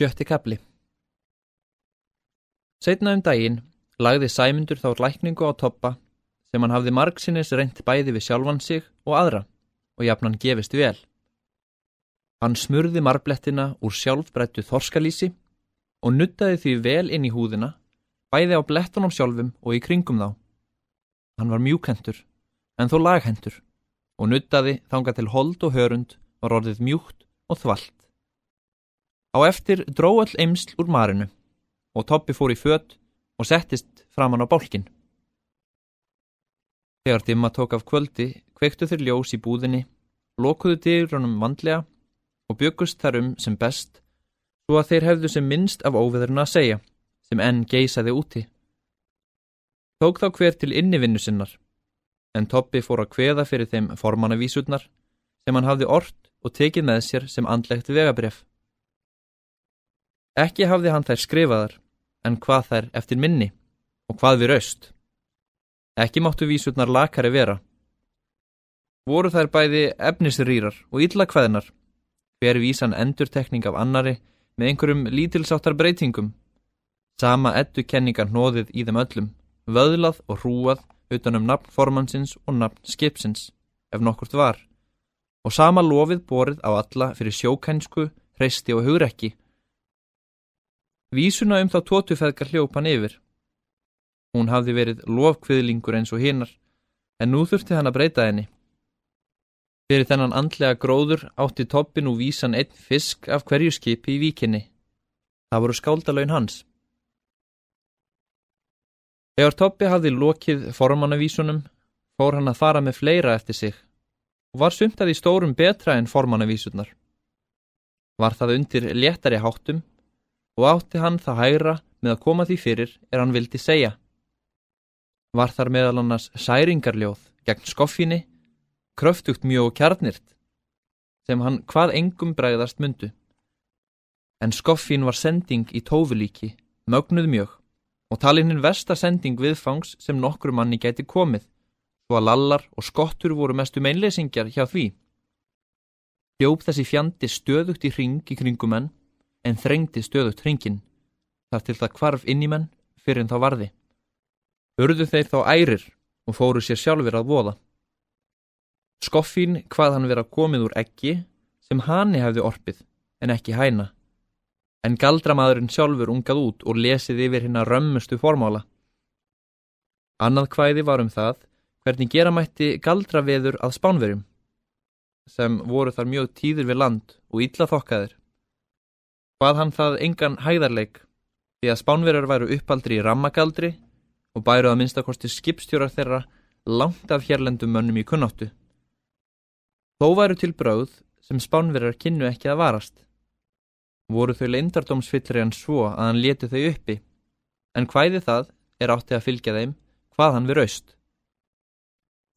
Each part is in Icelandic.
Sjötti kapli Setna um daginn lagði Sæmundur þá lækningu á toppa sem hann hafði margsinnis reynt bæði við sjálfan sig og aðra og jafnan gefist vel. Hann smurði marblettina úr sjálfbrettu þorskalísi og nuttaði því vel inn í húðina, bæði á blettunum sjálfum og í kringum þá. Hann var mjúkentur, en þó laghentur og nuttaði þanga til hold og hörund var orðið mjúkt og þvalt. Á eftir dró all eimsl úr marinu og Toppi fór í fött og settist framann á bálkin. Þegar dimma tók af kvöldi kveiktu þeir ljós í búðinni, lokuðu dýrunum vandlega og byggust þar um sem best svo að þeir hefðu sem minnst af óveðurna að segja sem enn geysaði úti. Tók þá hver til innivinnu sinnar en Toppi fór að kveða fyrir þeim formannavísurnar sem hann hafði ort og tekið með sér sem andlegt vegabref. Ekki hafði hann þær skrifaðar, en hvað þær eftir minni og hvað við raust. Ekki máttu vísurnar lakari vera. Voru þær bæði efnisrýrar og illa hvaðinar, hver vísan endurtekning af annari með einhverjum lítilsáttar breytingum. Sama ettu kenningar hnóðið í þeim öllum, vöðlað og hrúað utanum nafn formansins og nafn skipsins, ef nokkurt var, og sama lofið borið á alla fyrir sjókænsku, hreisti og hugrekki Vísuna um þá tótufeðgar hljópan yfir. Hún hafði verið lofkviðlingur eins og hinnar, en nú þurfti hann að breyta henni. Fyrir þennan andlega gróður átti toppin og vísan einn fisk af hverju skipi í víkinni. Það voru skáldalaun hans. Þegar Toppi hafði lokið formannavísunum, fór hann að fara með fleira eftir sig og var sumt að í stórum betra en formannavísunar. Var það undir léttari háttum og átti hann það hægra með að koma því fyrir er hann vildi segja. Var þar meðal annars særingarljóð gegn skoffinni, kröftugt mjög kjarnirt, sem hann hvað engum bræðast myndu. En skoffin var sending í tófulíki, mögnuð mjög, og talinnin versta sending viðfangs sem nokkru manni gæti komið, svo að lallar og skottur voru mestu meinleysingjar hjá því. Hljóp þessi fjandi stöðugt í hring í kringum enn, en þrengdi stöðut hringin, þar til það kvarf inn í menn fyrir en þá varði. Urðu þeir þá ærir og fóru sér sjálfur að voða. Skoffín hvað hann vera komið úr eggi sem hanni hefði orpið en ekki hæna, en galdramadurinn sjálfur ungað út og lesið yfir hinn að römmustu formála. Annað hvæði var um það hvernig gera mætti galdraveður að spánverjum, sem voru þar mjög tíður við land og illa þokkaðir. Hvað hann það engan hæðarleik því að spánverjar væru uppaldri í rammagaldri og bæru að minnstakosti skipstjórar þeirra langt af hérlendum mönnum í kunnáttu. Þó væru til brauð sem spánverjar kynnu ekki að varast. Voru þau leindardómsfyllri en svo að hann leti þau uppi, en hvæði það er átti að fylgja þeim hvað hann við raust.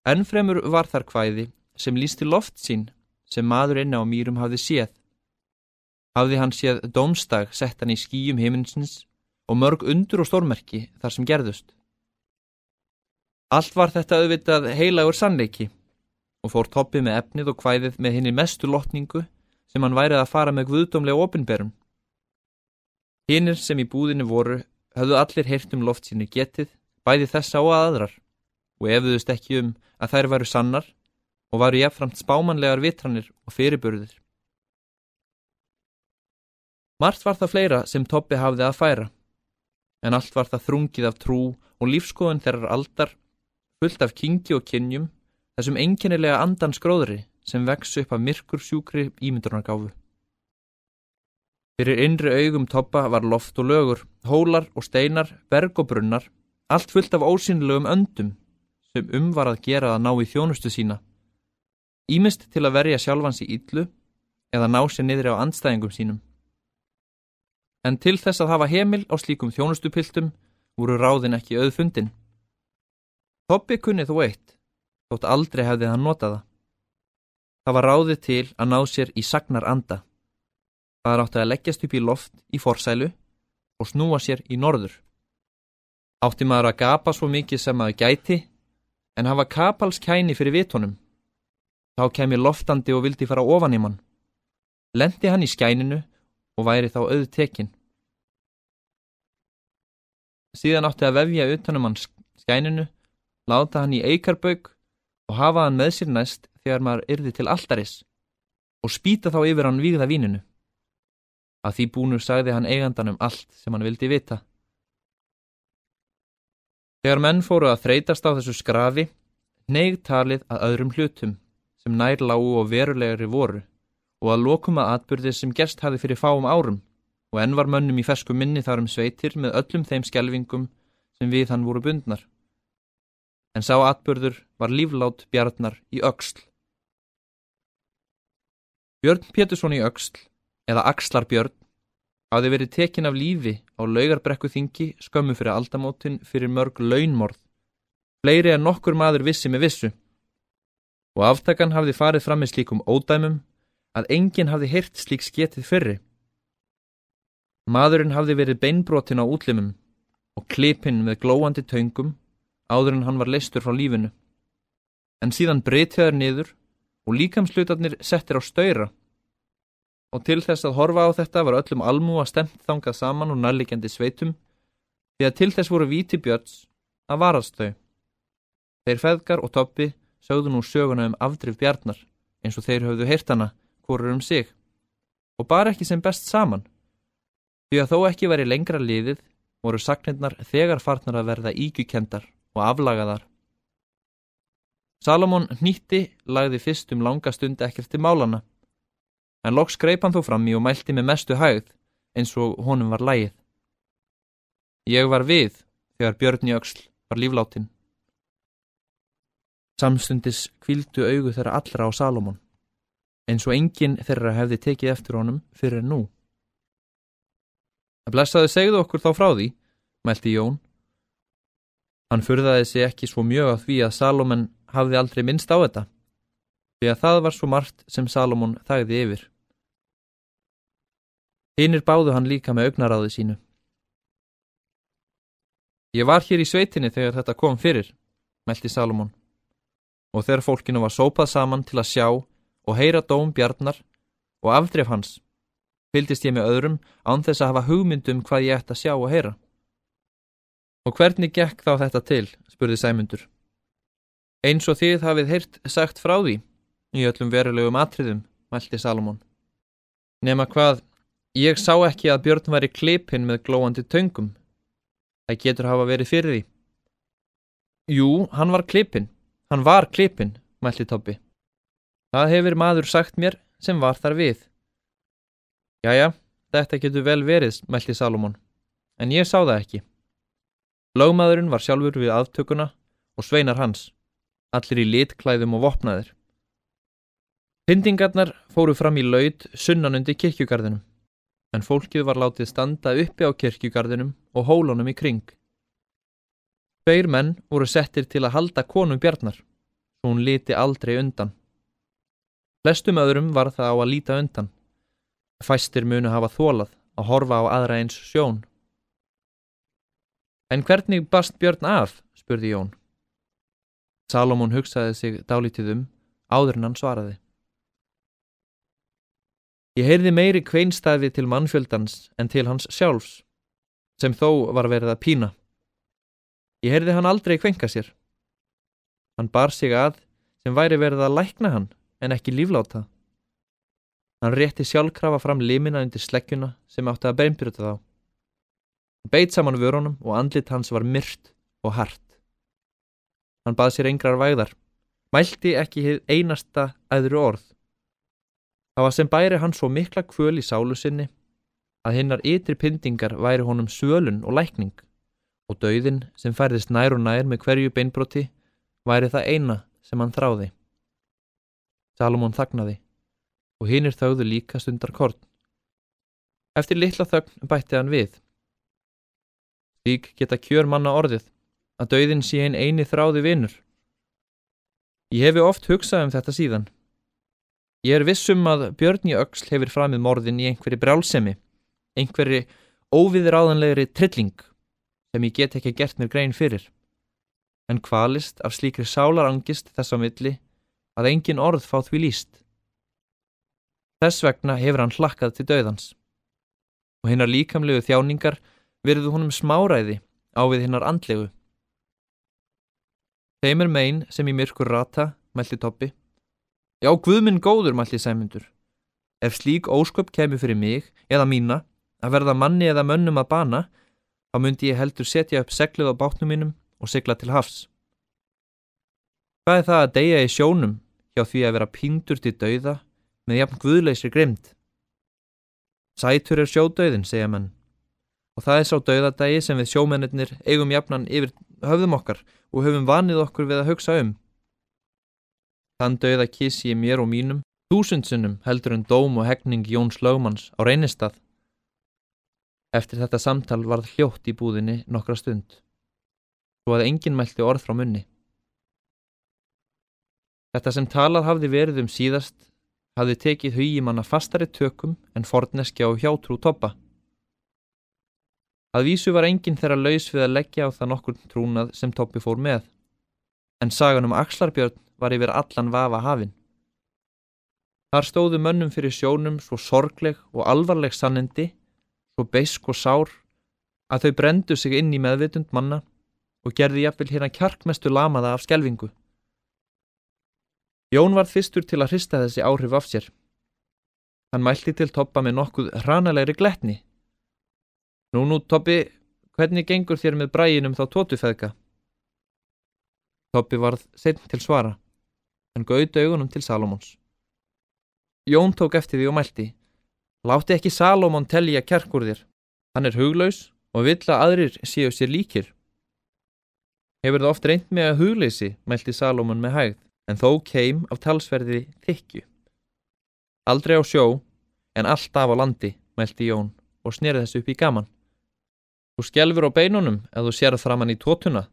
Ennfremur var þar hvæði sem lísti loft sín sem maður einna á mýrum hafði séð hafði hann séð dómstag sett hann í skýjum heiminsins og mörg undur og stórmerki þar sem gerðust. Allt var þetta auðvitað heilagur sannleiki og fór toppið með efnið og hvæðið með henni mestu lotningu sem hann værið að fara með guðdómlega opinberum. Hinnir sem í búðinu voru höfðu allir heyrt um loft síni getið, bæði þessa og aðrar og efuðust ekki um að þær varu sannar og varu jafnframt spámanlegar vitranir og fyrirbörðir. Margt var það fleira sem Toppi hafði að færa, en allt var það þrungið af trú og lífskoðun þeirrar aldar, fullt af kingi og kynjum, þessum enginnilega andans gróðri sem vex upp af myrkur sjúkri ímyndurnargáfu. Fyrir innri augum Toppa var loft og lögur, hólar og steinar, berg og brunnar, allt fullt af ósynlegum öndum sem umvar að gera að ná í þjónustu sína. Ímist til að verja sjálfans í yllu eða ná sér niður á andstæðingum sínum en til þess að hafa heimil á slíkum þjónustupiltum voru ráðin ekki auðfundin. Toppi kunni þó eitt, þótt aldrei hefði hann notaða. Það var ráðið til að ná sér í sagnar anda. Það er átti að leggjast upp í loft í forsælu og snúa sér í norður. Átti maður að gapa svo mikið sem maður gæti, en hafa kapalskæni fyrir vitónum. Þá kemi loftandi og vildi fara ofan í mann. Lendi hann í skæninu og væri þá auð tekin. Síðan átti að vefja utanum hann skæninu, láta hann í eikarbauk og hafa hann með sér næst þegar maður yrði til alltaris og spýta þá yfir hann vígða víninu. Að því búnur sagði hann eigandanum allt sem hann vildi vita. Þegar menn fóru að þreytast á þessu skrafi, neig talið að öðrum hlutum sem nær lágu og verulegri voru og að lokuma atbyrðir sem gerst hafi fyrir fáum árum og enn var mönnum í fersku minni þar um sveitir með öllum þeim skjelvingum sem við hann voru bundnar. En sá atbyrður var líflát bjarnar í öxl. Björn Pétursson í öxl, eða Axlar Björn, hafði verið tekin af lífi á laugarbrekku þingi skömmu fyrir aldamótin fyrir mörg launmorð, fleiri en nokkur maður vissi með vissu. Og aftakan hafði farið fram með slíkum ódæmum að enginn hafði hirt slík sketið fyrri. Maðurinn hafði verið beinbrotin á útlimum og klipinn með glóandi taungum áður en hann var leistur frá lífinu. En síðan breytjaður niður og líkamslutarnir settir á stöyra. Og til þess að horfa á þetta var öllum almúa stemt þangað saman og nærlegjandi sveitum því að til þess voru víti björns að varast þau. Þeir feðgar og toppi sögðu nú söguna um afdrif bjarnar eins og þeir höfðu hirtana hvorur um sig. Og bara ekki sem best saman. Því að þó ekki veri lengra liðið voru sagnirnar þegar farnar að verða ígjukendar og aflagaðar. Salomón nýtti lagði fyrst um langa stund ekkert til málana en loks greip hann þó fram í og mælti með mestu hægð eins og honum var lægið Ég var við þegar Björn Jöksl var lífláttinn Samstundis kvildu augu þeirra allra á Salomón eins og enginn þeirra hefði tekið eftir honum fyrir nú. Að blessaði segðu okkur þá frá því, mælti Jón. Hann furðaði sig ekki svo mjög á því að Salomon hafði aldrei minnst á þetta, því að það var svo margt sem Salomon þagði yfir. Hinnir báðu hann líka með augnaráði sínu. Ég var hér í sveitinni þegar þetta kom fyrir, mælti Salomon, og þegar fólkinu var sópað saman til að sjá og heyra dóm bjarnar og afdref hans, fylgist ég með öðrum án þess að hafa hugmyndum hvað ég ætti að sjá og heyra. Og hvernig gekk þá þetta til, spurði Sæmundur. Eins og þið hafið heyrt sagt frá því, í öllum verulegum atriðum, mælti Salomón. Nefna hvað, ég sá ekki að Björn væri klipinn með glóandi töngum. Það getur hafa verið fyrir því. Jú, hann var klipinn, hann var klipinn, mælti Toppi. Það hefur maður sagt mér sem var þar við. Jæja, þetta getur vel verið, mælti Salomón, en ég sá það ekki. Lágmaðurinn var sjálfur við aðtökuna og sveinar hans, allir í litklæðum og vopnaðir. Pindingarnar fóru fram í laud sunnan undir kirkjugarðinum, en fólkið var látið standa uppi á kirkjugarðinum og hólunum í kring. Tveir menn voru settir til að halda konum bjarnar, svo hún liti aldrei undan. Flestum öðrum var það á að líta undan. Fæstir munu hafa þólað að horfa á aðra eins sjón. En hvernig bast Björn af, spurði Jón. Salomón hugsaði sig dálítið um, áður en hann svaraði. Ég heyrði meiri kveinstæði til mannfjöldans en til hans sjálfs, sem þó var verið að pína. Ég heyrði hann aldrei kvenka sér. Hann bar sig að sem væri verið að lækna hann en ekki lífláta. Hann rétti sjálfkrafa fram limina undir sleggjuna sem átti að beinbyrta þá. Hann beit saman vörunum og andlit hans var myrt og hart. Hann bað sér engrar vægðar, mælti ekki heið einasta æðru orð. Það var sem bæri hann svo mikla kvöl í sálu sinni að hinnar ytri pyntingar væri honum svölun og lækning og dauðin sem færðist nær og nær með hverju beinbroti væri það eina sem hann þráði. Salomón þagnaði og hinnir þauðu líka stundar korn. Eftir litla þögn bætti hann við. Þvík geta kjör manna orðið að dauðin sé einn eini þráði vinnur. Ég hefi oft hugsað um þetta síðan. Ég er vissum að Björn í Öxl hefur framið morðin í einhverju brálsemi, einhverju óviðráðanlegri trilling sem ég get ekki gert mér grein fyrir. En hvalist af slíkri sálarangist þess á milli að engin orð fá því líst. Þess vegna hefur hann hlakkað til döðans. og hinnar líkamlegu þjáningar verðu honum smáræði á við hinnar andlegu. Þeim er megin sem í myrkur rata, mælti Toppi. Já, guðminn góður, mælti Sæmundur. Ef slík ósköp kemur fyrir mig, eða mína, að verða manni eða mönnum að bana, þá myndi ég heldur setja upp seglið á bátnum mínum og sigla til hafs. Hvað er það að deyja í sjónum hjá því að vera píndur til dauða með jafn guðleysri grimd? Sætur er sjódauðin, segja menn. Og það er sá dauðadægi sem við sjómennir eigum jafnan yfir höfðum okkar og höfum vanið okkur við að hugsa um. Þann dauða kísi ég mér og mínum, þúsundsinnum heldur en dóm og hegning Jóns Lögmanns á reynistað. Eftir þetta samtal varð hljótt í búðinni nokkra stund, svo að enginn mælti orð frá munni. Þetta sem talað hafði verið um síðast hafði tekið hugimanna fastari tökum en forneskja og hjátrú toppa. Að vísu var enginn þeirra laus við að leggja á það nokkur trúnað sem toppi fór með, en sagan um Axlarbjörn var yfir allan vafa hafinn. Þar stóðu mönnum fyrir sjónum svo sorgleg og alvarleg sannendi, svo beisk og sár, að þau brendu sig inn í meðvitund manna og gerði jafnvel hérna kjarkmestu lamaða af skelvingu. Jón var fyrstur til að hrista þessi áhrif af sér. Hann mælti til Toppa með nokkuð hranalegri gletni. Nú, nú, Toppi, hvernig gengur þér með bræginum þá tótufeðka? Toppi varð setn til svara. Hann gauði augunum til Salomons. Jón tók eftir því og mælti. Láti ekki Salomon tellja kjarkur þér. Hann er huglaus og vill að aðrir séu sér líkir. Hefur það oft reynd með að hugleysi, mælti Salomon með hægð en þó keim af talsverði þykju. Aldrei á sjó, en alltaf á landi, mælti Jón og snerið þessu upp í gaman. Þú skjelfur á beinunum ef þú sér framann í tótuna.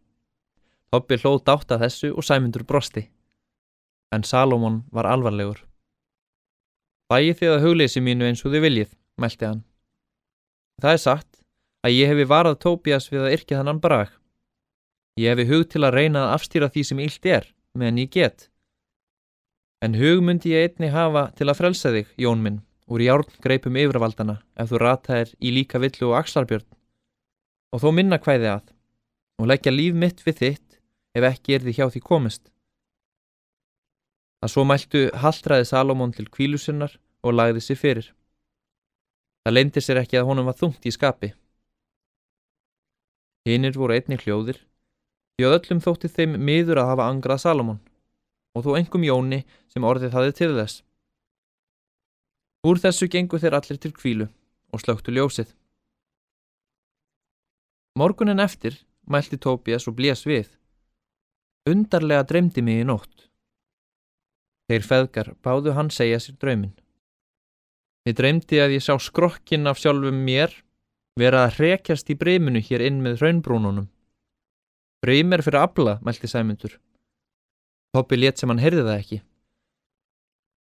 Toppi hlóð dátt að þessu og sæmundur brosti. En Salomón var alvarlegur. Bæði þið að hugleysi mínu eins og þið viljið, mælti hann. Það er sagt að ég hefi varað Tóbias við að yrkja þannan brag. Ég hefi hug til að reyna að afstýra því sem illt er meðan ég get. En hug myndi ég einni hafa til að frelsa þig, Jón minn, úr járn greipum yfirvaldana ef þú rataðir í líka villu og axlarbjörn. Og þó minna hvæði að, og leggja líf mitt við þitt ef ekki er því hjá því komist. Það svo mæltu haldraði Salomón til kvílusinnar og lagði sér fyrir. Það leindi sér ekki að honum var þungt í skapi. Hinnir voru einni hljóðir því að öllum þótti þeim miður að hafa angrað Salomón og þó engum Jóni sem orðið hafið til þess. Úr þessu gengu þeir allir til kvílu og slögtu ljósið. Morgunin eftir mælti Tóbias og blés við. Undarlega dreymdi mig í nótt. Þeir feðgar báðu hann segja sér draumin. Ég dreymdi að ég sá skrokkin af sjálfum mér vera að hrekjast í breyminu hér inn með hraunbrúnunum. Breymer fyrir abla, mælti Sæmundur. Toppi létt sem hann heyrði það ekki.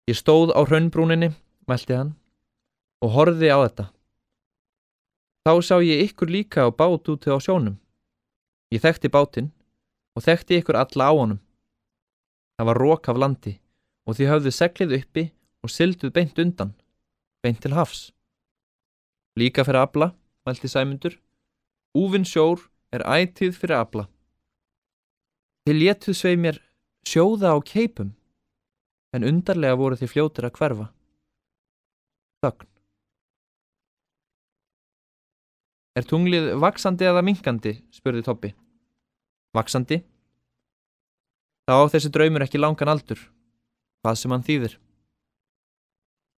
Ég stóð á hraunbrúninni, mælti hann, og horfiði á þetta. Þá sá ég ykkur líka á bát úti á sjónum. Ég þekkti bátinn og þekkti ykkur alla á honum. Það var rók af landi og því höfðu seglið uppi og sylduð beint undan, beint til hafs. Líka fyrir abla, mælti Sæmundur. Úvinn sjór er ætið fyrir abla. Þið léttuð sveið mér sjóða á keipum, en undarlega voru þið fljótir að hverfa. Þögn. Er tunglið vaksandi eða minkandi, spurði Toppi. Vaksandi? Þá á þessi draumur ekki langan aldur, hvað sem hann þýðir.